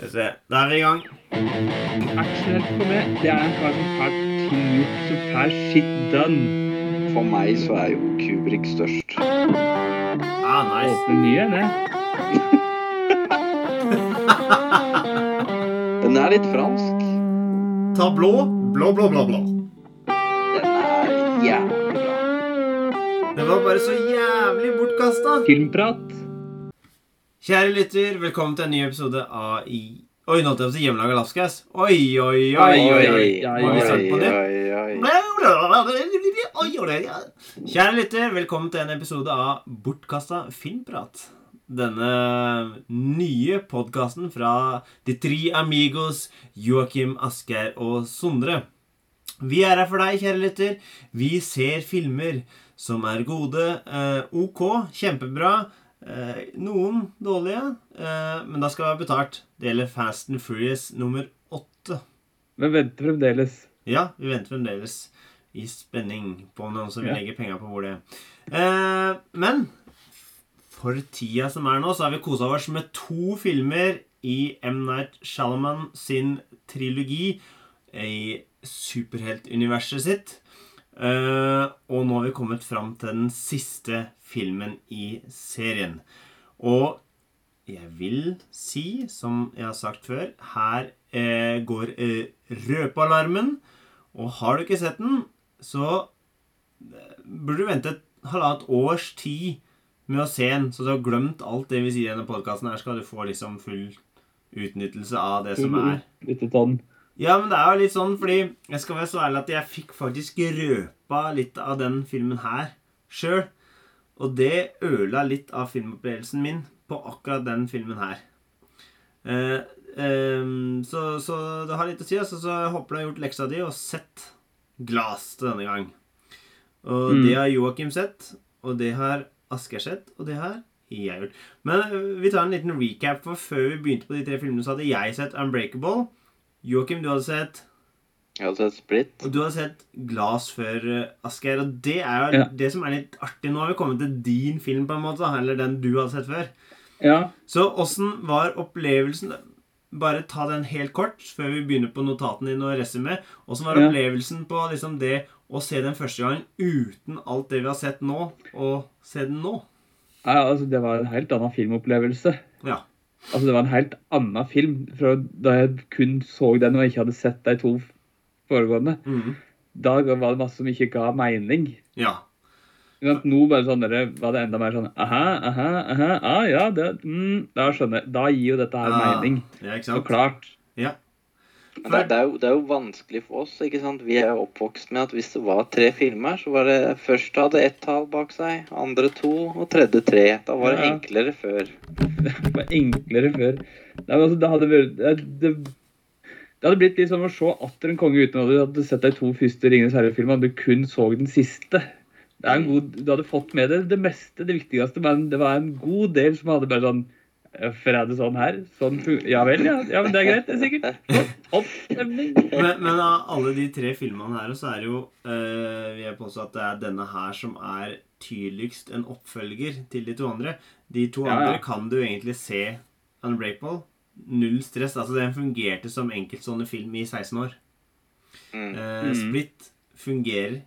Skal vi se. Da er vi i gang. Axel for meg, det er en kar som har gjort, som får shit done. For meg så er jo Kubrick størst. Ah, nice. Åpner nye, det. Den er litt fransk. Ta blå. Blå, blå, blå, blå. Den er jævlig bra. Den var bare så jævlig bortkasta. Filmprat. Kjære lytter, velkommen til en ny episode av i... Oi, nå holdt jeg på å si hjemmelaga lapskaus. Oi, oi, oi, oi, oi. oi, Må vi starte på nytt? Kjære lytter, velkommen til en episode av Bortkasta filmprat. Denne nye podkasten fra de tre amigos Joakim, Asgeir og Sondre. Vi er her for deg, kjære lytter. Vi ser filmer som er gode, eh, ok, kjempebra. Eh, noen dårlige, eh, men da skal det være betalt. Det gjelder Fast and Furious nummer åtte. Men venter fremdeles. Ja, vi venter fremdeles i spenning på om noen som vil legge penger på hvor det Eh, men for tida som er nå, så har vi kosa oss med to filmer i M. Night Shyamalan sin trilogi i superheltuniverset sitt. Eh, og nå har vi kommet fram til den siste filmen i serien. Og jeg vil si, som jeg har sagt før, her eh, går eh, røpealarmen. Og har du ikke sett den, så burde du vente et halvannet års tid med å se den, så du har glemt alt det vi sier i denne podkasten. Her skal du få liksom full utnyttelse av det som er. Litt sånn. Ja, men det er jo litt sånn, fordi jeg skal være så ærlig at jeg fikk faktisk røpa litt av den filmen her sjøl. Og det ødela litt av filmopplevelsen min på akkurat den filmen her. Uh, um, så, så det har litt å si. Altså, så jeg håper du har gjort leksa di og sett Glass til denne gang. Og Mm. det har Joakim sett, og det har Asgeir sett, og det har jeg gjort. Men eh, vi tar en liten recap, for før vi begynte på de tre filmene, så hadde jeg sett Unbreakable. Joakim, du hadde sett Jeg hadde sett Split. Og du hadde sett Glass før, uh, Asgeir. Og det er jo Ja. det som er litt artig. Nå har vi kommet til din film, på en måte. Eller den du hadde sett før. Ja. Så åssen var opplevelsen Bare ta den helt kort før vi begynner på notatene dine og resumé. Åssen var Ja. opplevelsen på liksom det å se den første gangen uten alt det vi har sett nå, og se den nå? ja, altså det var en helt annen filmopplevelse. Ja. Altså det var en helt annen film fra da jeg kun så den og ikke hadde sett de to foregående. Mm. Da var det masse som ikke ga mening. Ja. Men nå bare sånn, var det enda mer sånn Aha, aha, aha, ah, ja, det, mm, da skjønner jeg. Da gir jo dette her Ah, mening. ja, ikke Så sant? klart. Ja. Men det, det, er jo, det er jo vanskelig for oss. ikke sant? Vi er oppvokst med at hvis det var tre filmer, så var det første hadde ett tall bak seg, andre to og tredje tre. Da var det Ja. enklere før. Det var enklere før. Nei, men altså, det hadde vært det, det, hadde blitt litt som å se atter en konge uten at du hadde sett de to første Ringenes herre-filmene, du kun så den siste. Det er en god, du hadde fått med deg det meste, det viktigste, men det var en god del som hadde bare sånn Hvorfor er det sånn her? Sånn, ja vel, ja. ja. Men det er greit, det er sikkert. Opp, Men, men av alle de tre filmene her, så er det jo øh, vil jeg påstå at det er denne her som er tydeligst en oppfølger til de to andre. De to Ja, ja. andre kan du egentlig se Unbreakable. Null stress. Altså, den fungerte som enkeltstående film i 16 år. Mm. Eh, Mm. Split fungerer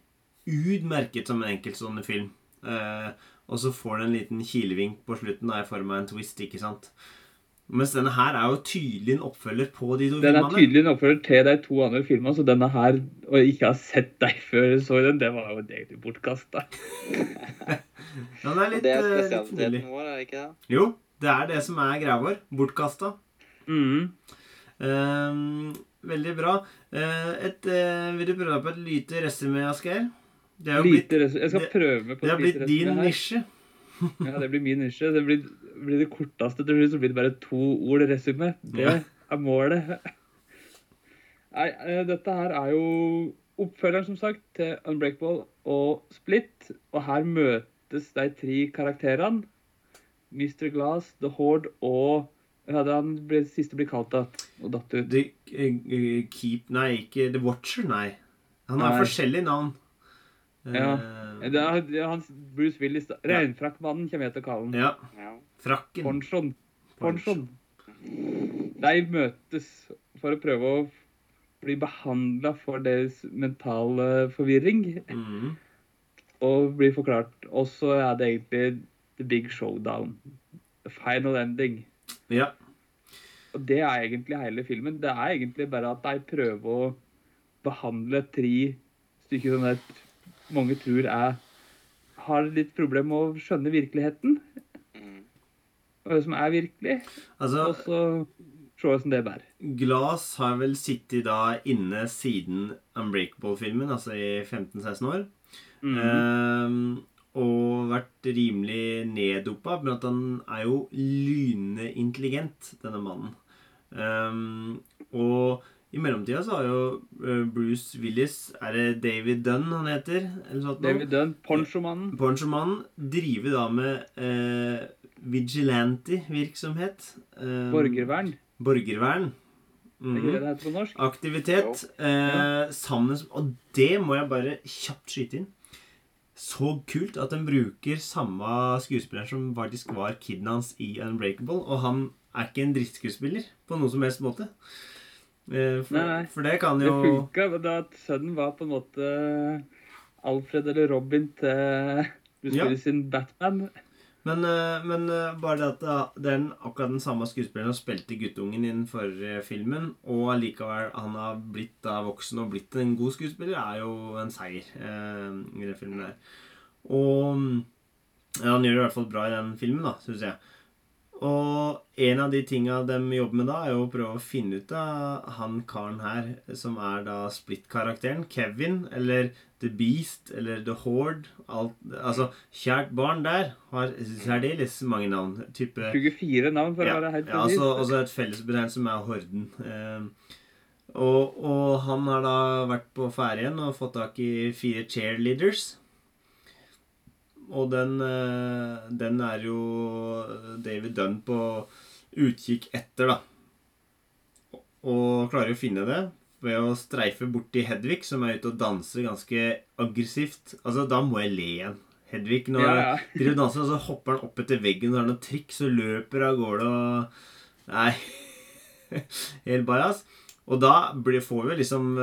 utmerket som en enkeltstående film. Eh, og så får den en liten kilevink på slutten da, i form av en twist, ikke sant? Mens denne her er jo tydelig en oppfølger på de to Den er tydelig en oppfølger til de to andre filmene, så denne her, og jeg ikke har sett deg før jeg så den, det var jo egentlig bortkasta. Den er litt, det er eh, litt spesialiteten vår, er det ikke det? Jo, det er det som er greia vår. Bortkasta. Mm. Um, veldig bra. Uh, et, uh, vil du prøve deg på et lite resymé, Asgeir? Det er jo blitt, Jeg skal det- prøve på det har blitt din nisje. Ja, det blir min nisje. Det blir, blir det korteste til slutt, så blir det bare to ord resume. Det er målet. Nei, eh, dette her er jo oppfølgeren, som sagt, til Unbreakable og Split. Og her møtes de tre karakterene. Mr. Glass, The Horde og Hva hadde han ble, siste blitt kalt da? Og datt ut. The eh, Keep Nei, ikke The Watcher, nei. Han har Nei. forskjellige navn. Ja. Eh, Det er, det er hans Bruce Willis. Regnfrakkmannen kommer jeg til å kalle han. ja. Ja. Frakken. Ponchoen. Ponchoen. De møtes for å prøve å bli behandla for deres mentale forvirring. Mm. Og bli forklart. Og så er det egentlig the big showdown. The final ending. Ja. Og det er egentlig hele filmen. Det er egentlig bare at de prøver å behandle tre stykker som det mange tror er har litt problem med å skjønne virkeligheten. Hva Og det som er virkelig. Altså, Og så se hvordan det bærer. Glass har vel sittet da inne siden Unbreakable-filmen, altså i 15-16 år. Mm. Ehm, og vært rimelig neddopa, men at han er jo lynende intelligent, denne mannen. Ehm, og i mellomtida så har jo eh, Bruce Willis Er det David Dunn han heter? David Dunn, Ponchomannen. Ponchomannen driver da med eh, vigilante-virksomhet. Eh, Borgervern. Borgervern. Mm ikke det heter på norsk? Aktivitet. Eh, sammen Og det må jeg bare kjapt skyte inn. Så kult at den bruker samme skuespiller som faktisk var kiden hans i Unbreakable. Og han er ikke en drittskuespiller på noen som helst måte. Eh, for, Nei, nei. for det kan Det funka da at sønnen var på en måte Alfred eller Robin til Bruce Ja. Sin Batman. Men, eh, men eh, bare det at det- er den, akkurat den samme skuespilleren som spilte guttungen i den forrige filmen, og allikevel han har blitt da voksen og blitt en god skuespiller, er jo en seier eh, i den filmen der. Og ja, han gjør det i hvert fall bra i den filmen, da, syns jeg. Og en av de tinga de jobber med da, er jo å prøve å finne ut av han karen her, som er da Split-karakteren. Kevin, eller The Beast, eller The Horde. Alt, altså, kjært barn der har særdeles mange navn. Type 24 navn, for ja, å være helt ja, presis. så altså et fellesbetegnelse som er Horden. Eh, og, og han har da vært på ferde igjen og fått tak i fire cheerleaders. Og den, eh, den er jo David Dunn på utkikk etter, da. Og klarer å finne det ved å streife borti Hedvig, som er ute og danser ganske aggressivt. Altså, da må jeg le igjen. Hedvig, når Ja, ja. driver danser, og så hopper han opp etter veggen og har noen triks og løper av gårde og Nei. Helt bajas. Og da blir, får vi liksom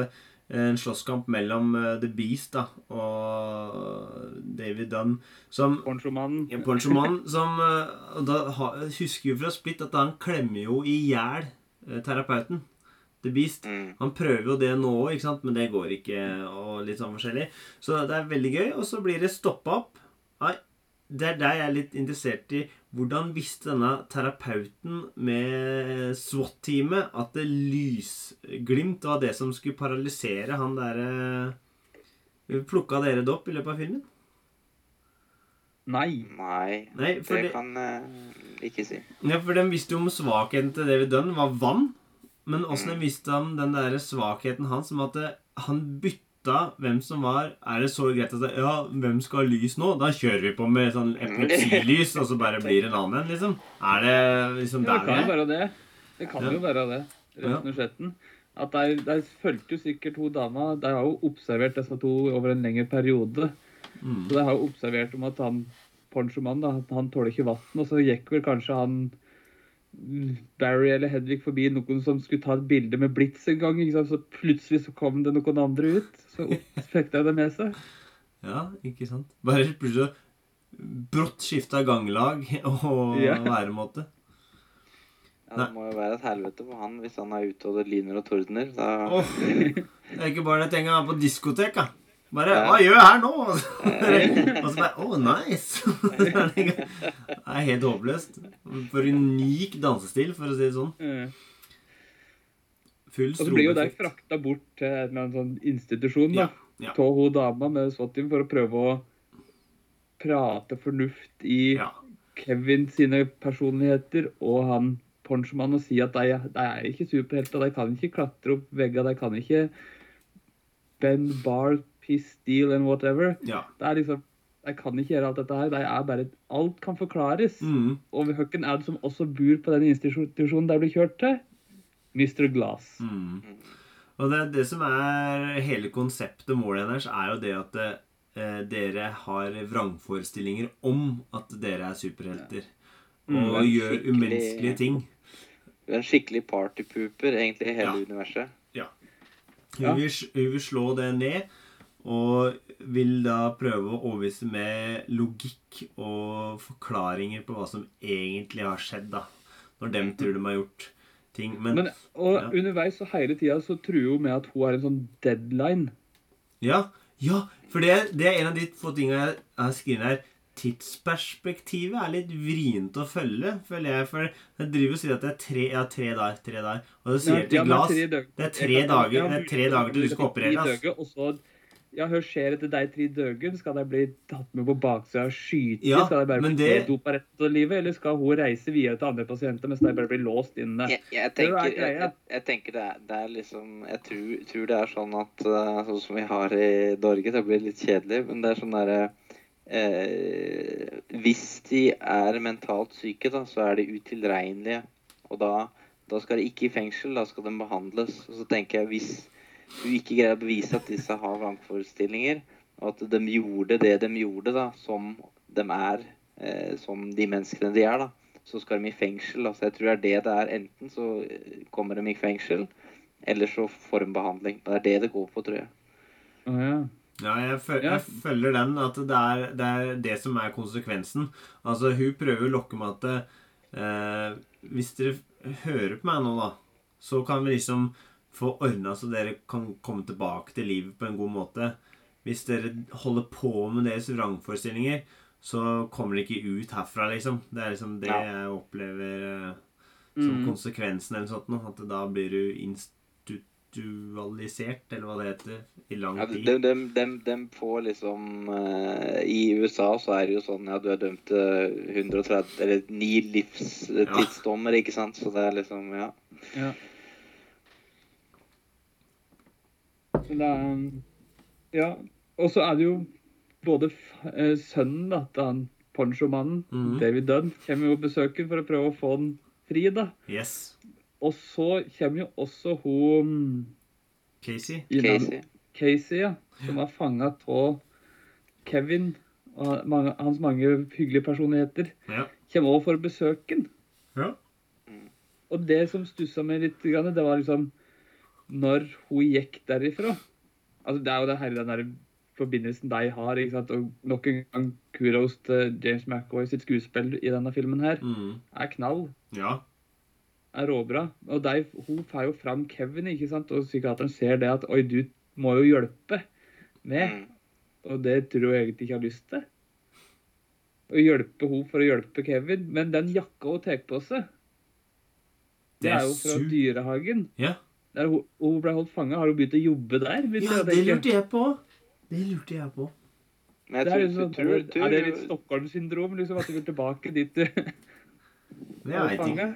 en slåsskamp mellom eh, The Beast da, og David Dunn, som Ponchomannen. en Ponchoman som eh, da ha, husker jo fra Split at han klemmer jo i hjel eh, terapeuten. The Beast. Mm. Han prøver jo det nå òg, men det går ikke. og litt sånn forskjellig. Så det er veldig gøy. Og så blir det stoppa opp. Nei, det er der jeg er litt interessert i. Hvordan visste denne terapeuten med SWAT-teamet at det lysglimt var det som skulle paralysere han derre Plukka dere det opp i løpet av filmen? Nei. Nei, Nei, for det det, kan jeg ikke si. ja, for de visste jo om svakheten til David Dunn var vann. Men åssen de visste om den der svakheten hans, som at det, han bytta hvem som var Er det så greit at det, Ja, hvem skal ha lys nå? Da kjører vi på med sånn epilepsilys, og så bare blir det en annen en, liksom? Er det liksom Ja, det der kan jo være det. Det kan Ja. jo være det, Ja. og slett. At der, der fulgte jo sikkert to damer. De har jo observert disse to over en lengre periode. Mm. Så de har jo observert om at han ponchomannen han tåler ikke vann. Og så gikk vel kanskje han Barry eller Hedvig forbi noen som skulle ta et bilde med blits en gang. Ikke sant? Så plutselig så kom det noen andre ut. Så fikk de det med seg. Ja, ikke sant? Bare plutselig brått skifta ganglag og Ja. væremåte. Ja, det må jo være et helvete for han hvis han er ute og det lyner og tordner. Da... Oh, det er ikke bare det tenker er på diskotek, da. Bare Ja. 'Hva gjør jeg her nå?' og så bare 'Oh, nice'. det er helt håpløst. For unik dansestil, for å si det sånn. Eh, Full Og så blir jo der frakta bort til en sånn institusjon da. Ja. Av hun dama med SWAT-team for å prøve å prate fornuft i Ja. Kevin sine personligheter og han Ponchman og si at de, de er ikke superhelter. De kan ikke klatre opp veggene, de kan ikke bend bar, piss, deal and whatever. ja. Det er liksom, Jeg kan ikke gjøre alt dette her. Det er bare, alt kan forklares. Mm. Og hvem er det som også bor på den institusjonen der blir kjørt til? Mr. Glass. Mm. Og det, det som er hele konseptet målet hennes, er jo det at eh, dere har vrangforestillinger om at dere er superhelter. Mm, og gjør skikkelig- umenneskelige ting. Du er En skikkelig partypooper, egentlig, i hele Ja. universet. Hun, Ja. vil, hun vil slå det ned, og vil da prøve å overbevise med logikk og forklaringer på hva som egentlig har skjedd, da. Når dem tror de har gjort ting. Men, Men, og Ja. underveis og hele tida så truer hun med at hun har en sånn deadline. ja, ja, for det, det er en av de få tinga jeg har skrevet her. Tidsperspektivet er litt vrient å følge, føler jeg. For jeg driver og sier at det er tre, ja, tre dager, tre dager. Og så sier jeg til Glass det er tre dager- det er tre dager til du skal operere, ass. Døger, ja, hør, skjer etter deg tre døgene, skal de bli tatt med på baksida og skyte? Ja, skal de bare bli det- dopa resten av livet, eller skal hun reise videre til andre pasienter mens de bare blir låst inne? Jeg, jeg, er tenker, jeg, jeg, jeg tenker det er, det er liksom Jeg tror, tror det er sånn at eh, Sånn som vi har i Norge, det blir litt kjedelig, men det er sånn derre eh, Hvis de er mentalt syke, da, så er de utilregnelige. Og da, da skal de ikke i fengsel, da skal de behandles. Og så tenker jeg hvis du ikke greier å bevise at disse har vrangforestillinger, og at de gjorde det de gjorde, da, som de er, eh, som de menneskene de er, da, så skal de i fengsel. Altså, jeg tror det er det det er. Enten så eh, kommer de i fengsel, eller så får de behandling. Det er det det går på, tror jeg. Oh, ja. Ja, jeg, føl jeg følger den. At det er, det er det som er konsekvensen. Altså, hun prøver å lokke meg at eh, Hvis dere hører på meg nå, da, så kan vi liksom få ordna så dere kan komme tilbake til livet på en god måte. Hvis dere holder på med deres vrangforestillinger, så kommer dere ikke ut herfra, liksom. Det er liksom det Ja. jeg opplever eh, som Mm. konsekvensen eller noe sånt. At da blir du institualisert, eller hva det heter, i lang Ja, tid. de, de, de, de får liksom eh, I USA så er det jo sånn ja, du er dømt til 130 Eller ni livstidsdommer, ikke sant? Så det er liksom Ja. Ja. Men det er um, Ja. Og så er det jo både f- eh, sønnen da, til han ponchomannen, Mhm. David Dunn, kommer jo og besøker for å prøve å få han fri, da. Yes. Og så kommer jo også hun Casey. i Casey. Casey, ja. Som var fanga av Kevin og mange, hans mange hyggelige personligheter. Ja. Kommer også for å besøke han. Ja. Og det som stussa meg litt, det var liksom Når hun gikk derifra Altså, Det er jo det hele den der forbindelsen de har. ikke sant? Og nok en gang kudos til James McAvoy sitt skuespill i denne filmen her. Mm. Er knall. Ja. Er råbra. Og de, hun får jo fram Kevin, ikke sant? og psykiateren ser det at Oi, du må jo hjelpe med. Mm. Og det tror jeg egentlig ikke har lyst til. Å hjelpe hun for å hjelpe Kevin. Men den jakka hun tar på seg, det er jo fra dyrehagen. Ja. Der hun, hun ble holdt fanga. Har hun begynt å jobbe der? ja, det lurte jeg på. Det lurte jeg på. Men Det er, jeg liksom, tror, tror, tror, er det litt Stockholm-syndrom? Liksom, at du vil tilbake dit du Det var jeg ikke. fanga?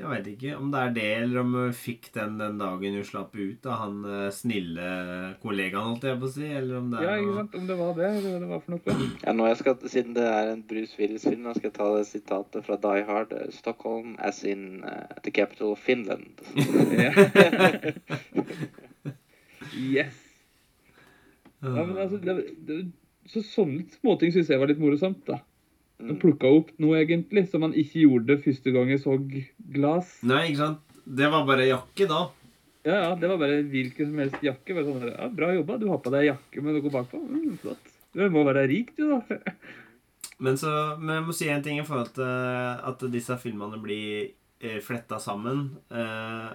Jeg vet ikke om det er det, eller om hun fikk den den dagen hun slapp ut av han eh, snille kollegaen, holdt jeg på å si. Eller om det er Ja, ikke sant? Om det var det, eller hva det var for noe. Ja, nå jeg skal, Siden det er en Bruce Willis-film, skal jeg ta det sitatet fra Die Hard. eh, Stockholm as in uh, the capital of Finland. Yes. Ja, men altså, det, det, så sånne småting syns jeg var litt morsomt. da. Mm. plukka opp noe egentlig som man ikke gjorde første gang jeg så glass. Nei, ikke sant? Det var bare jakke, da. Ja, ja, Det var bare hvilken som helst jakke. Bare sånn, ja, Bra jobba, du har på deg jakke med noe bakpå. Mm, flott. Du må være rik, du, da. Men, så, men jeg må si en ting i forhold til at disse filmene blir eh, fletta sammen. Eh,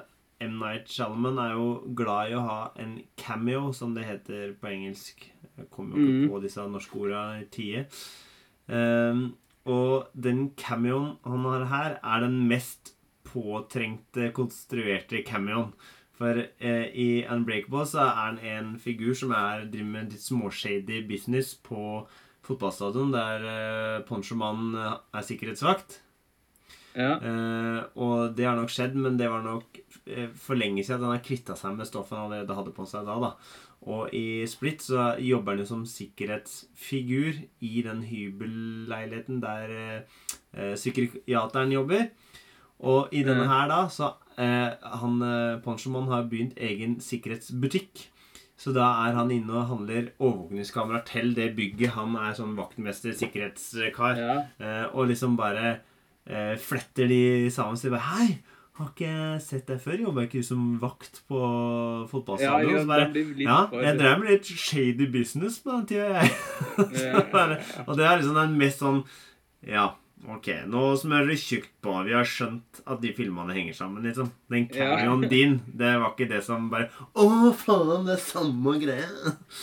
M. Night Shyamalan er jo glad i å ha en cameo, som det heter på engelsk. Jeg kommer jo ikke Mhm. på disse norske ordene i tide. Ehm, og den cameoen han har her, er den mest påtrengte, konstruerte cameoen. For eh, i Unbreakable så er han en figur som er, driver med litt småshady business på fotballstadion, der eh, ponchomannen eh, er sikkerhetsvakt. Ja. Eh, og det har nok skjedd, men det var nok eh, for lenge siden at han har kvitta seg med stoffet han allerede hadde på seg da. da. Og i Split så jobber han jo som sikkerhetsfigur i den hybelleiligheten der eh, eh, psykiateren jobber. Og i denne Ja. her da, så eh, han eh, Ponchoman har begynt egen sikkerhetsbutikk. Så da er han inne og handler overvåkningskamera til det bygget. Han er sånn vaktmester, sikkerhetskar. ja. Eh, og liksom bare eh, fletter de sammen og sier bare Hei, Har ikke sett deg før. Jobba ikke du som vakt på Ja, fotballstadion? ja, bare, ja, jeg drev med litt shady business på den tida, jeg. Bare- Og det er liksom den mest sånn Ja, OK, nå smører vi tjukt på. Vi har skjønt at de filmene henger sammen, liksom. Den Ja. cameoen din, det var ikke det som bare Å, faen, det er samme greie.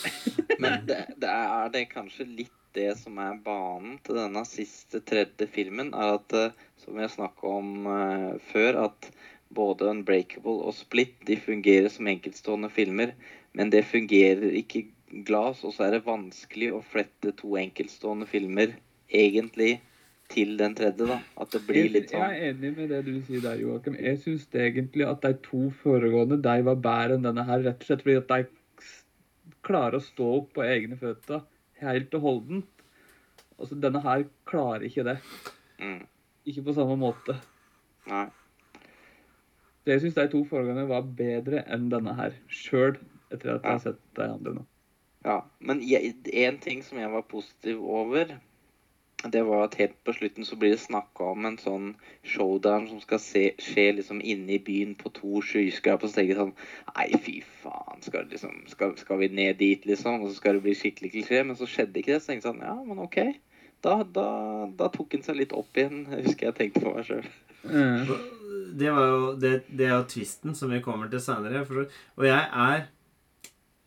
Men det, det er det kanskje litt det som er banen til denne siste tredje filmen, er at, eh, som vi har snakket om uh, før, at både Unbreakable og Split de fungerer som enkeltstående filmer, men det fungerer ikke glass, og så er det vanskelig å flette to enkeltstående filmer egentlig til den tredje, da. At det blir litt sånn. Jeg sånn er enig med det du sier der, Joakim. Jeg syns egentlig at de to foregående de var bedre enn denne her, rett og slett fordi at de klarer å stå opp på egne føtter helt og holdent. Altså, denne her klarer ikke det. mm, Ikke på samme måte. Nei. Så jeg syns de to foregående var bedre enn denne her, sjøl etter at jeg har sett de andre nå. Ja, men én ting som jeg var positiv over, det var at helt på slutten så blir det snakka om en sånn showdown som skal se, skje liksom inne i byen på to skyskrapere. Så tenker jeg sånn Nei, fy faen, skal, liksom, skal, skal vi ned dit, liksom? Og så skal det bli skikkelig klisjé. Men så skjedde ikke det. Så tenkte jeg sånn Ja, men OK. Da, da, da tok han seg litt opp igjen, husker jeg tenkte på meg sjøl. Eh, Det, var jo, det, det er jo tvisten som vi kommer til seinere. Og jeg er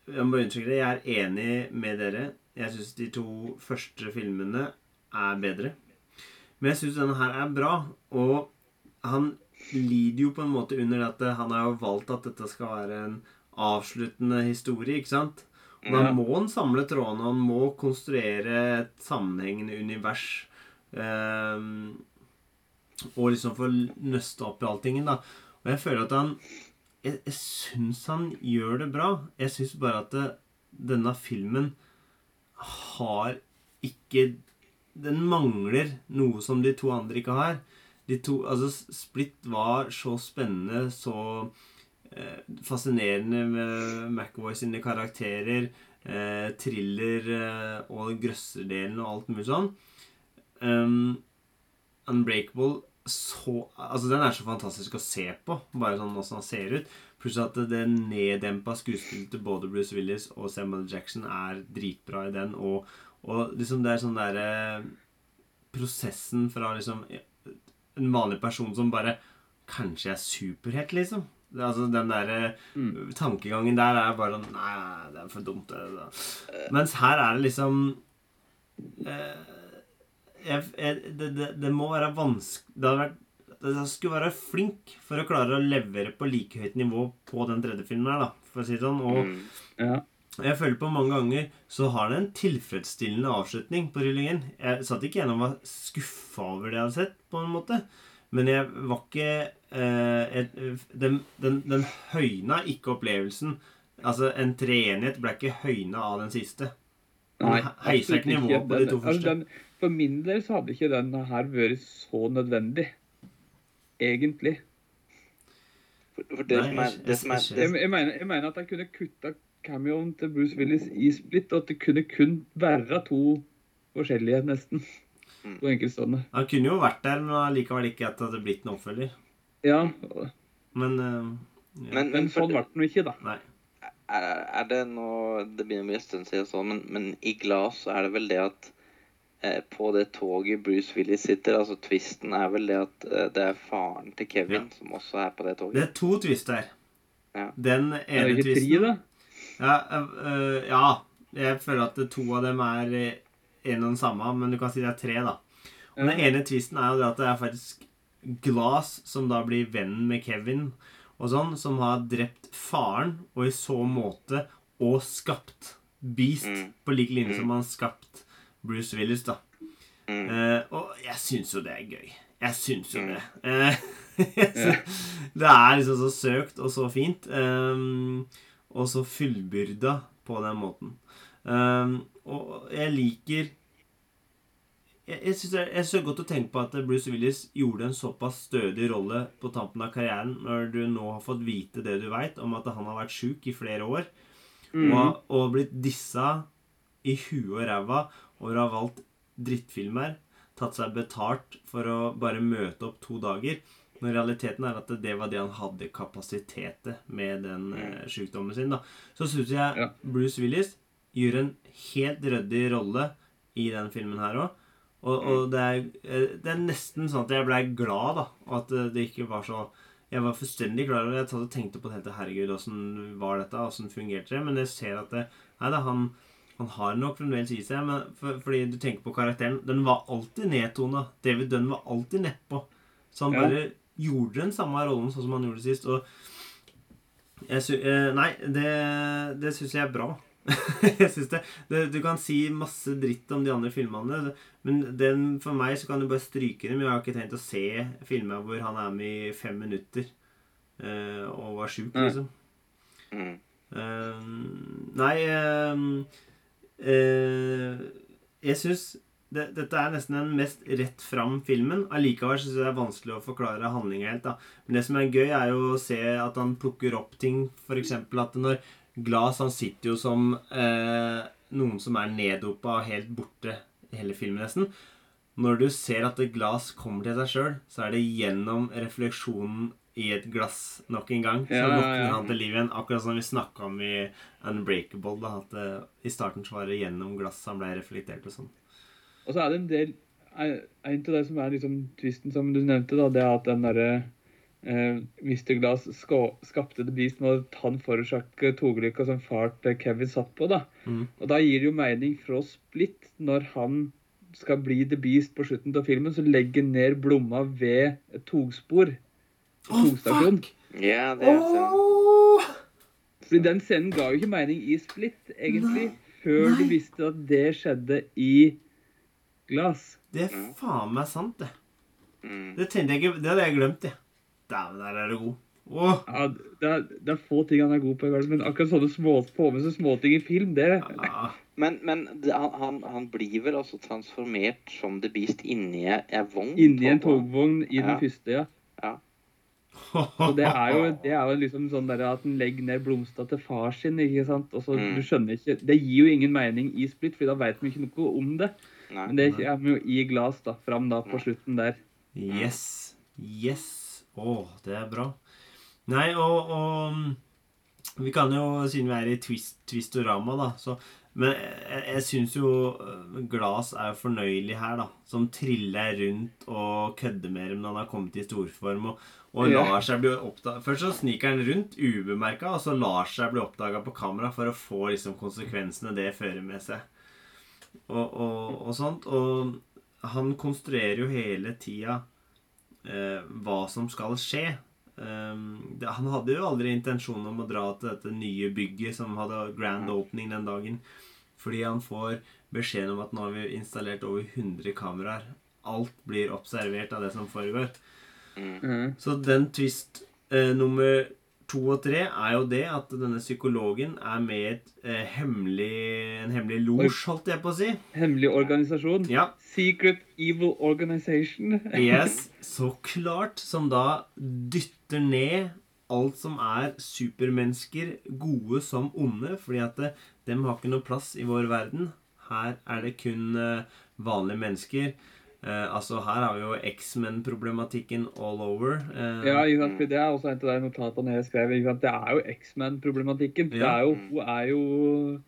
Jeg må bare unnskylde det. Jeg er enig med dere. Jeg syns de to første filmene er bedre. Men jeg syns denne her er bra. Og han lider jo på en måte under det at han har jo valgt at dette skal være en avsluttende historie, ikke sant? Da Ja. må han samle trådene, han må konstruere et sammenhengende univers. Ehm, og liksom få nøste opp i alltingen, da. Og jeg føler at han Jeg, jeg syns han gjør det bra. Jeg syns bare at det, denne filmen har ikke Den mangler noe som de to andre ikke har. De to, altså Split var så spennende, så eh, fascinerende med McAvoy sine karakterer. Eh, thriller eh, og grøsserdelen og alt mulig sånn. Um, Unbreakable så Altså, den er så fantastisk å se på, bare sånn åssen han ser ut. Pluss at det neddempa skuespillet til både Bruce Willis og Samuel Jackson er dritbra i den. Og, og liksom det er sånn derre Prosessen fra liksom en vanlig person som bare Kanskje er superhelt, liksom. Det, altså Den der, Mm. tankegangen der er bare sånn Nei, det er for dumt. Det, det. Mens her er det liksom eh, jeg, jeg, det, det, det må være vanskelig Det hadde vært jeg skulle være flink for å klare å levere på like høyt nivå på den tredje filmen her, da, for å si det sånn. Og Mm. Ja. jeg føler på mange ganger så har det en tilfredsstillende avslutning på rullingen. Jeg satt ikke igjen og var skuffa over det jeg hadde sett, på en måte. Men jeg var ikke eh, et, den, den, den høyna ikke opplevelsen. Altså, en treenighet ble ikke høyna av den siste. Nei, Den heiser ikke nivået på de to altså, første. den, for min del så hadde ikke den her vært så nødvendig. Egentlig. For, for det, Nei, som er, jeg- det som er det, Jeg, jeg, mener, jeg mener at jeg kunne kutta cameoen til Bruce Willis i Split, og at det kunne kun være to forskjellige, nesten. Mm. To enkeltstående. Han kunne jo vært der, men allikevel ikke at det hadde blitt en oppfølger. Ja, Men uh, ja. men, men sånn ble den jo ikke, da. Nei. er, er det nå Det begynner å bli en stund siden, sånn, men, men i Glass så er det vel det at eh, på det toget Bruce Willis sitter, altså twisten er vel det at eh, det er faren til Kevin som også er på det toget. Det er to twister. Ja. Den Er ene det ikke tre, twisten da? ja, øh, ja. Jeg føler at to av dem er en og den samme, men du kan si det er tre, da. Og Den ene tvisten er jo det at det er faktisk Glass som da blir vennen med Kevin, og sånn, som har drept faren, og i så måte og skapt Beast, Mm. på lik linje Mm. som han skapt Bruce Willis, da. Eh, og jeg syns jo det er gøy. Jeg syns jo det. Eh, det er liksom så søkt og så fint. ehm, og så fullbyrda på den måten. Ehm, og jeg liker Jeg, jeg syns det er- jeg synes godt å tenke på at Bruce Willis gjorde en såpass stødig rolle på tampen av karrieren, når du nå har fått vite det du veit om at han har vært sjuk i flere år, Mm. og, og blitt dissa i huet og ræva over å ha valgt drittfilmer, tatt seg betalt for å bare møte opp to dager. Når realiteten er at det var det han hadde kapasitet til med den mm. sykdommen sin. da. Så syns jeg. Bruce Willis gjør en helt ryddig rolle i den filmen her òg. Og, og det, er, eh, det er nesten sånn at jeg blei glad, da. At eh, det ikke var så Jeg var fullstendig klar over Jeg tenkte på det hele Herregud, åssen var dette? Åssen fungerte det? Men jeg ser at det, Nei da, han, han har nok fremdeles i seg. Men for, fordi du tenker på karakteren Den var alltid nedtona. David Dunn var alltid nedpå. Så han Ja. bare gjorde den samme rollen sånn som han gjorde sist. Og jeg sy eh, Nei, det, det syns jeg er bra. jeg synes det, det Du kan si masse dritt om de andre filmene, men den, for meg så kan du bare stryke dem. Jeg har ikke tenkt å se filmer hvor han er med i fem minutter uh, og var sjuk, Nei. liksom. Mm. Uh, nei uh, Jeg syns det, dette er nesten den mest rett fram-filmen. Allikevel syns jeg det er vanskelig å forklare handlinga helt. da. Men det som er gøy, er jo å se at han plukker opp ting. F.eks. at når Glass Han sitter jo som eh, noen som er neddopa og helt borte i hele filmen, nesten. Når du ser at et glass kommer til seg sjøl, så er det gjennom refleksjonen i et glass nok en gang. Så Ja, våkner ja. han til liv igjen. Akkurat som vi snakka om i Unbreakable. Da, at det, I starten så var det gjennom glass han ble reflektert og sånn. Og så er det en del En en av det som er liksom twisten som du nevnte, da, det er at den derre eh, Mr. Glass skapte The Beast med at han forårsaket togulykka som far til Kevin satt på. da. Mm. Og da gir det jo mening fra Split, når han skal bli The Beast på slutten av filmen, så legger han ned blomma ved et togspor. Oh, Togstasjon. Ja, det er sant. Oh! Fordi den scenen ga jo ikke mening i Split, egentlig, før du visste at det skjedde i Glass. Det er faen meg sant, det. Mm. Det jeg ikke Det hadde jeg glemt, det. Dæven, der er du god. Oh. Ja, det er, det er få ting han er god på, i verden, men akkurat sånne små, på med seg småting i film, det Ja. Men, men det, han, han, han blir vel altså transformert som The Beast inni ei vogn? Inni en togvogn? i den Ja. første, ja. Ja. Og det er jo, det er jo liksom sånn der at han legger ned blomsta til far sin, ikke sant. Og så Mm. du skjønner ikke Det gir jo ingen mening i Split, for da vet vi ikke noe om det. Nei. Men det kommer jo i glass da, fram da på slutten der. Yes. Yes. Å, det er bra. Nei, og, og Vi kan jo, siden vi er i twist, Twistorama, da så, Men jeg, jeg syns jo øh, Glass er fornøyelig her, da. Som triller rundt og kødder med dem når han har kommet i storform. Og, og Ja. lar seg bli oppdaga Først så sniker han rundt ubemerka, og så lar seg bli oppdaga på kamera for å få liksom konsekvensene det fører med seg. Og, og, og sånt. Og han konstruerer jo hele tida eh, hva som skal skje. Um, det, han hadde jo aldri intensjon om å dra til dette nye bygget som hadde grand opening den dagen. Fordi han får beskjed om at nå har vi installert over 100 kameraer. Alt blir observert av det som foregår. Mm. Mhm. Så den twist eh, nummer to og tre er jo det at denne psykologen er med i et eh, hemmelig, en hemmelig losj, holdt jeg på å si. Hemmelig organisasjon. Ja, Secret Evil Organization. Yes, så klart. Som da dytter ned alt som er supermennesker, gode som onde. Fordi at det, dem har ikke noe plass i vår verden. Her er det kun eh, vanlige mennesker. Eh, altså Her har vi jo X-Men-problematikken all over. Eh, Ja, ikke sant? for det er også en av de notatene jeg skrev. Ikke sant? Det er jo X-Men-problematikken. Det Ja. er jo, hun er jo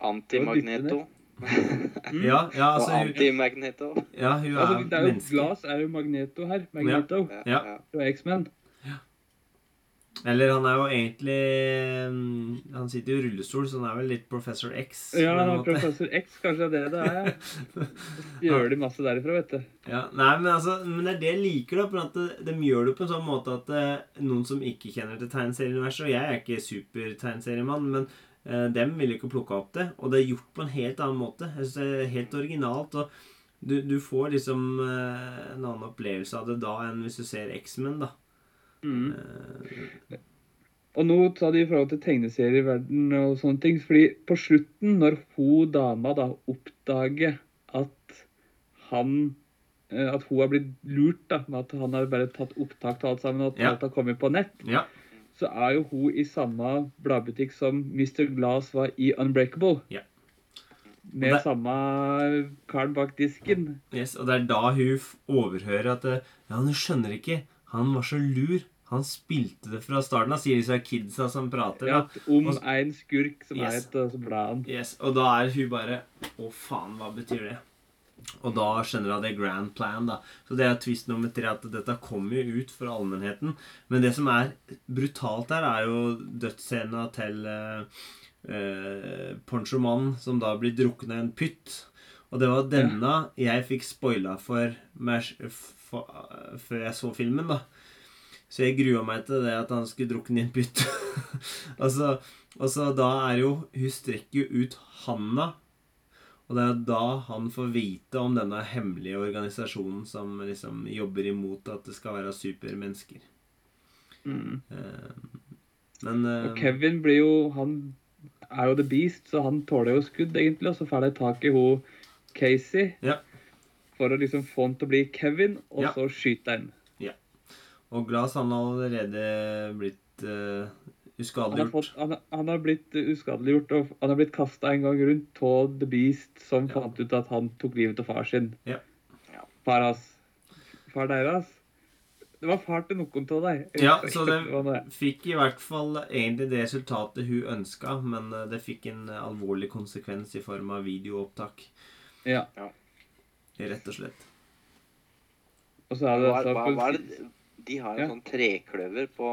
Antimagneto. ja, ja, altså hun, antimagneto. ja, hun altså, er det er jo menneske. Glass er jo Magneto her. Magneto Ja. fra X-Man. Eller han er jo egentlig mm, Han sitter jo i rullestol, så han er vel litt Professor X. Ja, han er. Professor X, kanskje det er det det er. Gjør de masse derifra, vet du. Ja, nei, men altså, men det er det jeg liker, da. For at de, gjør det på en sånn måte at eh, noen som ikke kjenner til tegneserieuniverset Og jeg er ikke super-tegneseriemann, men eh, dem vil ikke plukke opp det. Og det er gjort på en helt annen måte. Jeg synes det er helt originalt. Og du, du får liksom eh, en annen opplevelse av det da enn hvis du ser X-Men, da. Mm. Og nå tar de i forhold til tegneserieverden og sånne ting. fordi på slutten, når hun dama da oppdager at han eh, At hun har blitt lurt, da, med at han har bare tatt opptak av alt sammen, og at Ja. alt har kommet på nett, ja. så er jo hun i samme bladbutikk som Mr. Glass var i Unbreakable. Ja. Med det- samme karen bak disken. Yes, og det er da hun overhører at eh, Ja, hun skjønner ikke. Han var så lur. Han spilte det fra starten av, sier disse kidsa som prater. Ja, om Og- en skurk som Yes. et, og så han. Yes, og da er hun bare Å, faen, hva betyr det? Og da skjønner hun at det er grand plan, da. Så det er twist nummer tre, at dette kommer jo ut for allmennheten. Men det som er brutalt her, er jo dødsscena til eh, eh, Ponchomannen, som da blir drukna i en pytt. Og det var denne jeg fikk spoila for, meg, for før jeg så filmen, da. Så jeg grua meg til det at han skulle drukne i en pytt. altså, og så da er jo Hun strekker jo ut handa. Og det er da han får vite om denne hemmelige organisasjonen som liksom jobber imot at det skal være supermennesker. Mm. Eh, Men eh, Og Kevin blir jo Han er jo the beast, så han tåler jo skudd, egentlig. Og så får de tak i hun Casey Ja. For å liksom få han til å bli Kevin, og Ja. så skyte han. Og Glass han har allerede blitt uh, Han har, uskadeliggjort. fått, han, han har blitt uskadeliggjort, og han har blitt kasta en gang rundt av The Beast, som Ja. fant ut at han tok livet av far sin. Ja. Ja. Far hans. Far deres. Det var far til noen av dem. Ja, så det fikk i hvert fall egentlig det resultatet hun ønska, men eh, det fikk en eh, alvorlig konsekvens i form av videoopptak. Ja. Ja. Rett og slett. Og så er det Hva, hva, hva er det De har en Ja. sånn trekløver på,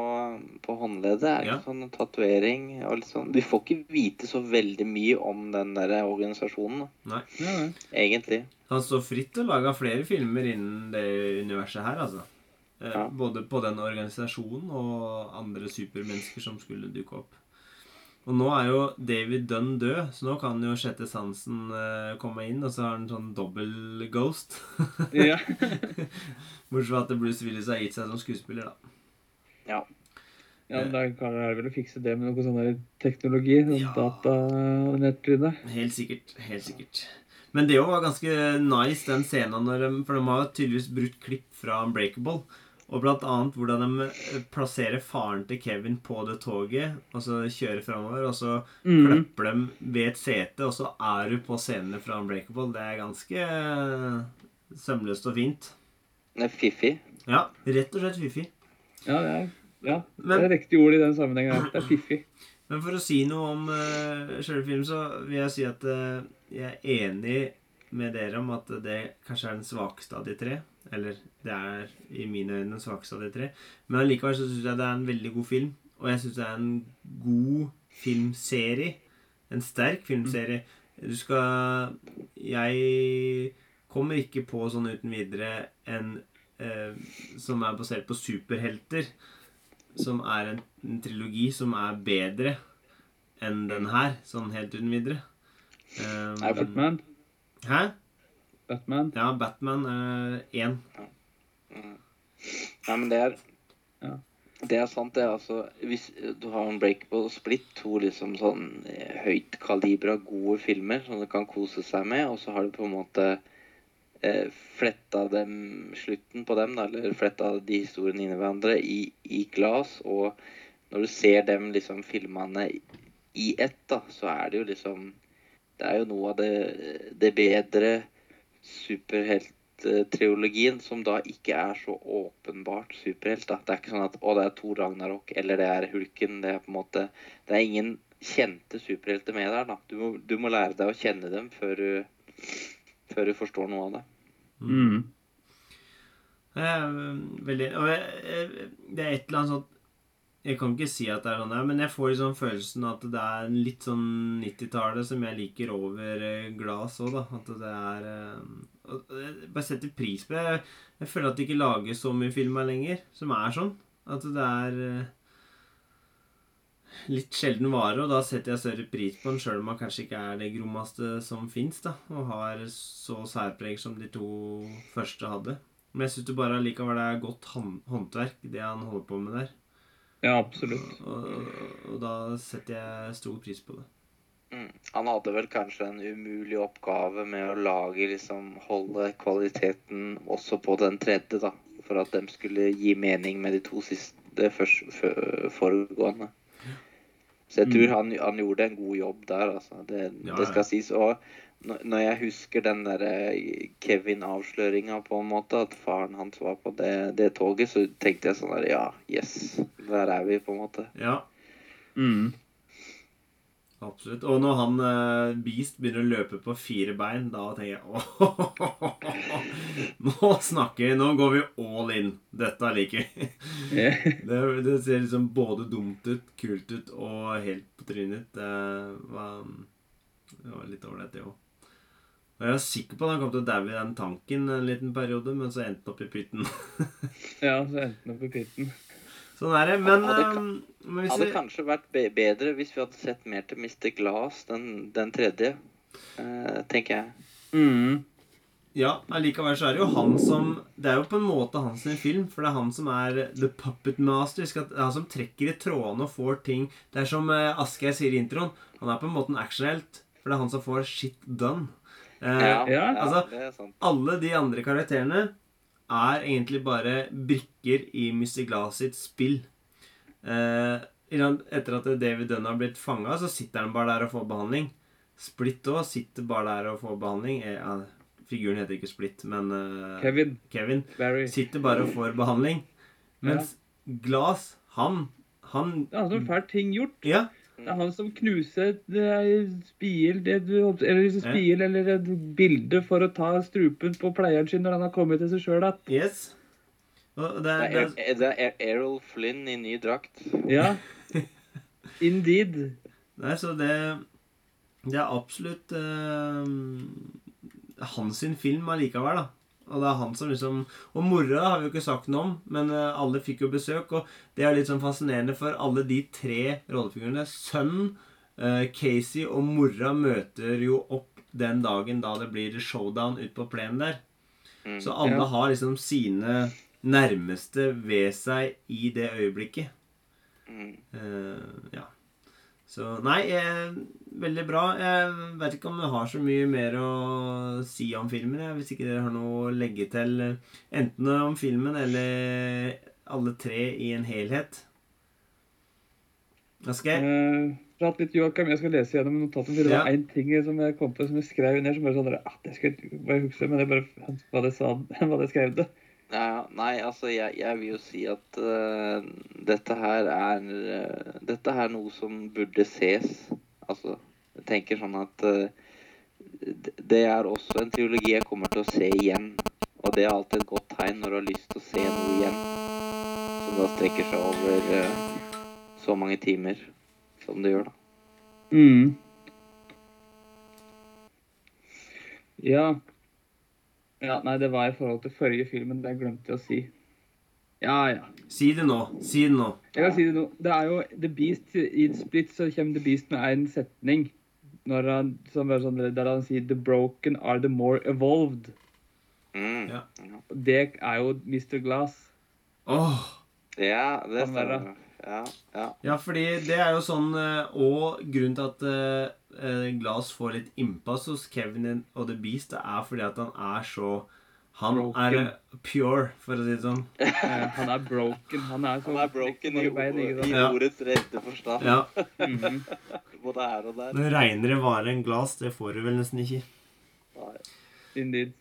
på håndleddet. Er Ja. ikke sånn tatovering og litt sånn Vi får ikke vite så veldig mye om den der organisasjonen, Nei. ja, egentlig. Han står fritt til å lage flere filmer innen det universet her, altså. Eh, Ja. Både på den organisasjonen og andre supermennesker som skulle dukke opp. Og nå er jo David Dunn død, så nå kan jo sjette sansen uh, komme inn, og så har han sånn dobbel ghost. ja. Bortsett fra at Bruce Willis har gitt seg som skuespiller, da. Ja. Ja, men Da kan jeg vel fikse det med noe sånn teknologi. Sånn Ja. data-nettryne. Helt sikkert. Helt sikkert. Men det òg var ganske nice, den scenen, når de, for de har tydeligvis brutt klipp fra Unbreakable. Og blant annet hvordan de eh, plasserer faren til Kevin på det toget, og så kjører framover, og så Mm. klipper dem ved et sete, og så er du på scenene fra Unbreakable. Det er ganske eh, sømløst og fint. Det er fiffig. Ja, rett og slett fiffig. Ja, det er, ja, det er riktig ord i den sammenhengen. Det er fiffig. Men for å si noe om uh, selve filmen, så vil jeg si at uh, jeg er enig med dere om at det kanskje er den svakeste av de tre. Eller det er i mine øyne den svakeste av de tre. Men allikevel så syns jeg det er en veldig god film. Og jeg syns det er en god filmserie. En sterk filmserie. Du skal Jeg kommer ikke på sånn uten videre en eh, som er basert på superhelter som er en, en trilogi som er bedre enn den her, sånn helt uten videre. Um, Nei, med Batman. Hæ? Batman. Ja, Batman er én. Mm. Nei, men det er Ja. Det er sant, det. altså Hvis du har en Breakable og Split, to liksom sånn eh, høyt kalibra, gode filmer som du kan kose seg med, og så har du på en måte eh, fletta dem, slutten på dem, da, eller fletta de historiene inn i hverandre i, i glass, og når du ser dem liksom filmene i ett, da, så er det jo liksom Det er jo noe av det, det bedre superhelttrilogien som da ikke er så åpenbart superhelt. da. Det er ikke sånn at å, det er Thor Ragnarok eller det er Hulken. Det er på en måte Det er ingen kjente superhelter med der. da. Du må, du må lære deg å kjenne dem før du, før du forstår noe av det. Mm. Det er veldig Og det er et eller annet sånt Jeg kan ikke si at det er sånn men jeg får liksom følelsen at det er litt sånn 90-tallet som jeg liker over eh, glass òg, da. At det er eh, Jeg bare setter pris på det. Jeg, føler at det ikke lages så mye filmer lenger som er sånn. At det er eh, litt sjelden vare, og da setter jeg større pris på den, sjøl om han kanskje ikke er det grommeste som fins, da, og har så særpreg som de to første hadde. Men jeg syns bare allikevel det er godt håndverk, det han holder på med der. Ja, absolutt. Og, og da setter jeg stor pris på det. Mm. Han hadde vel kanskje en umulig oppgave med å lage liksom holde kvaliteten også på den tredje, da. For at de skulle gi mening med de to siste først, foregående. Så jeg tror Mm. han, han gjorde en god jobb der, altså. Det, Ja, det skal sies. Og når jeg husker den der Kevin-avsløringa, på en måte, at faren hans var på det, det toget, så tenkte jeg sånn der Ja, yes. Der er vi, på en måte. Ja, Mm. absolutt. Og når han eh, Beast begynner å løpe på fire bein, da tenker jeg åh, Nå snakker vi. Nå går vi all in. Dette liker vi. Det, det ser liksom både dumt ut, kult ut og helt på trynet. Det var, det var litt ålreit, det òg. Og Jeg var sikker på at han kom til å daue i den tanken en liten periode, men så endte han opp i pytten. ja, så endte han opp i pytten. Sånn er det. Men, Hadde eh, men hvis Hadde vi- kanskje vært bedre hvis vi hadde sett mer til Mr. Glass, den, den tredje, eh, tenker jeg. Mm. Ja, likevel så er det jo han som Det er jo på en måte hans film, for det er han som er the puppet master. Skal, det er han som trekker i trådene og får ting Det er som uh, Asgeir sier i introen. Han er på en måte en actionhelt, for det er han som får shit done. Eh, Ja, ja, altså- det er sant. Alle de andre karakterene er egentlig bare brikker i Mr. Glass sitt spill. Eh, etter at David Dunn har blitt fanga, så sitter han bare der og får behandling. Split òg sitter bare der og får behandling. Eh, ja, figuren heter ikke Split, men eh, Kevin. Kevin sitter bare og får behandling. Mens Glass, han Han han har får ting gjort. Ja. Det er han som knuser et spiel, spil, det du, eller spil, eller et bilde for å ta strupen på pleieren sin når han har kommet til seg sjøl igjen. Yes. Det, Det det, er, det er Errol Flynn i ny drakt. Ja. Indeed. Nei, så det Det er absolutt uh, hans sin film allikevel, da. Og det er han som liksom Og mora har vi jo ikke sagt noe om, men eh, alle fikk jo besøk. Og det er litt sånn fascinerende, for alle de tre rollefigurene Sønnen, eh, Casey og mora møter jo opp den dagen da det blir showdown ute på plenen der. Mm. Så alle har liksom sine nærmeste ved seg i det øyeblikket. Mm. Eh, ja. Så nei, eh, veldig bra. Jeg vet ikke om jeg har så mye mer å si om filmen. Jeg, hvis ikke dere har noe å legge til, eh, enten om filmen eller alle tre i en helhet. Asgeir? Eh, prat litt, Joakim. Jeg skal lese gjennom notatene. Det Ja. var én ting som jeg kom på som jeg skrev ned. som bare sånn at ah, jeg bare huske, men det er bare hva det sa, hva det skrev det. Ja, nei, altså, jeg, jeg vil jo si at uh, dette her er uh, Dette er noe som burde ses. Altså, jeg tenker sånn at uh, Det er også en triologi jeg kommer til å se igjen. Og det er alltid et godt tegn når du har lyst til å se noe igjen. Som da strekker seg over så mange timer som det gjør, da. Mm. Ja. Ja, nei, det var i forhold til forrige filmen. Det jeg glemte jeg å si. Ja, ja. Si det nå. Si det nå. Jeg kan si det nå. Det er jo The Beast I Split så kommer The Beast med en setning når han, som er sånn, der han sier 'The broken are the more evolved'. Mm. Ja. Det er jo Mr. Glass. Åh! Ja, det stemmer. Ja, ja. Ja, fordi det er jo sånn eh, Og grunnen til at eh, Glass får litt innpass hos Kevin og The Beast, det er fordi at han er så Han Broken. er eh, pure, for å si det sånn. Eh, han er broken. Han er så Han er broken i, sant? i Ja. ordets rette forstand. Ja. Mhm. Både her og der. Men reinere vare enn glass, det får du vel nesten ikke. Nei. Indeed.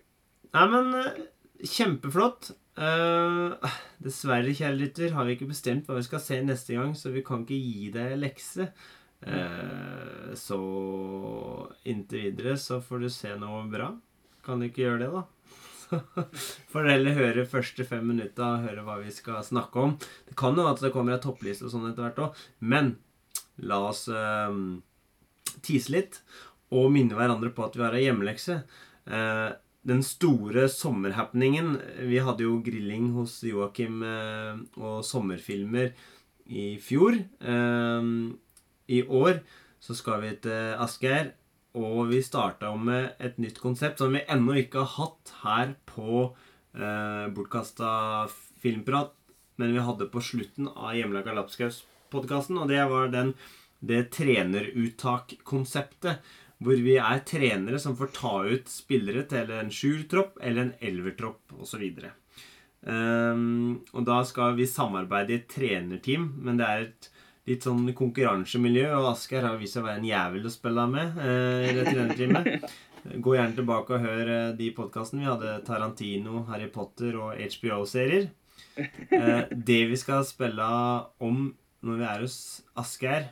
Nei, men eh, kjempeflott. Uh, dessverre, kjære lytter, har vi ikke bestemt hva vi skal se neste gang, så vi kan ikke gi deg lekse. Eh, så inntil videre så får du se noe bra. Kan du ikke gjøre det, da? Får dere heller høre første fem minutter, høre hva vi skal snakke om. Det kan jo at det kommer ei toppliste og sånn etter hvert òg, men la oss eh, tease litt og minne hverandre på at vi har ei hjemmelekse. Eh, den store sommerhappeningen Vi hadde jo grilling hos Joakim eh, og sommerfilmer i fjor. Eh, I år så skal vi til Asgeir, og vi starta med et nytt konsept som vi ennå ikke har hatt her på eh, Bortkasta filmprat, men vi hadde på slutten av Hjemmelaga Lapskaus-podkasten, og det var den, det treneruttak-konseptet. Hvor vi er trenere som får ta ut spillere til en sjuertropp eller en elvertropp osv. Um, og da skal vi samarbeide i et trenerteam, men det er et litt sånn konkurransemiljø, og Asgeir har vist seg å være en jævel å spille med eh, i det trenerteamet. Gå gjerne tilbake og hør eh, de podkastene. Vi hadde Tarantino, Harry Potter og HBO-serier. Eh, det vi skal spille om når vi er hos Asgeir,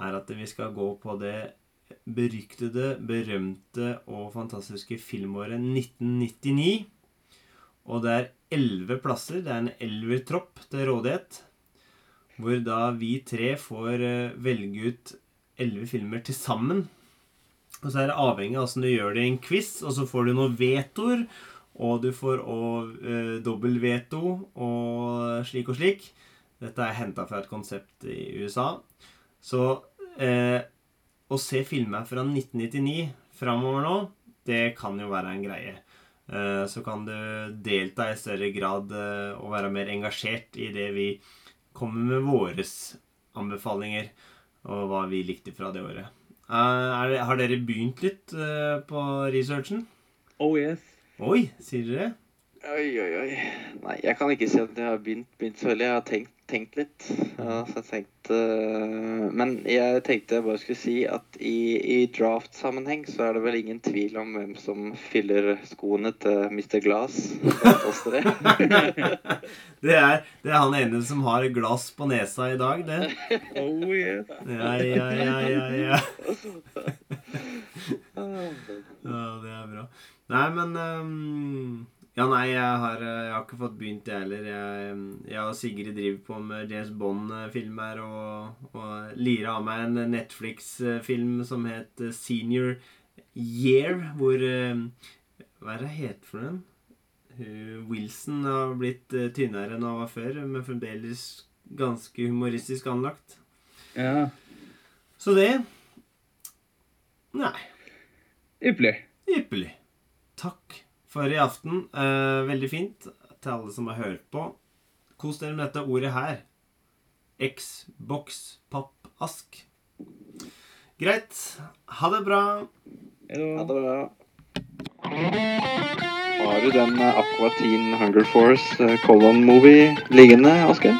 er at vi skal gå på det beryktede, berømte og fantastiske filmåret 1999. Og det er elleve plasser. Det er en elvertropp til rådighet. Hvor da vi tre får eh, velge ut elleve filmer til sammen. Og så er det avhengig av åssen du gjør det i en quiz, og så får du noen vetoer. Og du får òg eh, dobbel veto og slik og slik. Dette er henta fra et konsept i USA. Så eh, å se filmer fra 1999 framover nå, det kan jo være en greie. Eh, så kan du delta i større grad eh, og være mer engasjert i det vi kommer med våres anbefalinger, og hva vi likte fra det året. Eh, det, har dere begynt litt på researchen? Oh yes. Oi, sier dere? Oi, oi, oi. Nei, jeg kan ikke si at jeg har begynt, begynt så veldig. Jeg har tenkt, tenkt litt. Ja, så jeg tenkte, men jeg tenkte jeg bare skulle si at i, i draft-sammenheng så er det vel ingen tvil om hvem som fyller skoene til Mr. Glass. det. det, er, det er han ene som har glass på nesa i dag, det. Oh yes. Ja, ja, ja, ja, ja. ja det er bra. Nei, men um ja, nei, jeg har, eh, jeg har, ikke fått begynt, jeg heller. Jeg, jeg, og Sigrid driver på med James Bond-filmer og, og lirer av meg en Netflix-film som het Senior Year, hvor eh, Hva er det het for den? Wilson har blitt eh, tynnere enn han var før, men fremdeles ganske humoristisk anlagt. Ja. Så det Nei. Ypperlig. Ypperlig. Takk for i aften. Eh, veldig fint til alle som har hørt på. Kos dere med dette ordet her. X-box pappask. Greit. Ha det bra. Ha det bra. Har du den Aqua Teen Hunger Force Colon Movie liggende, Asker?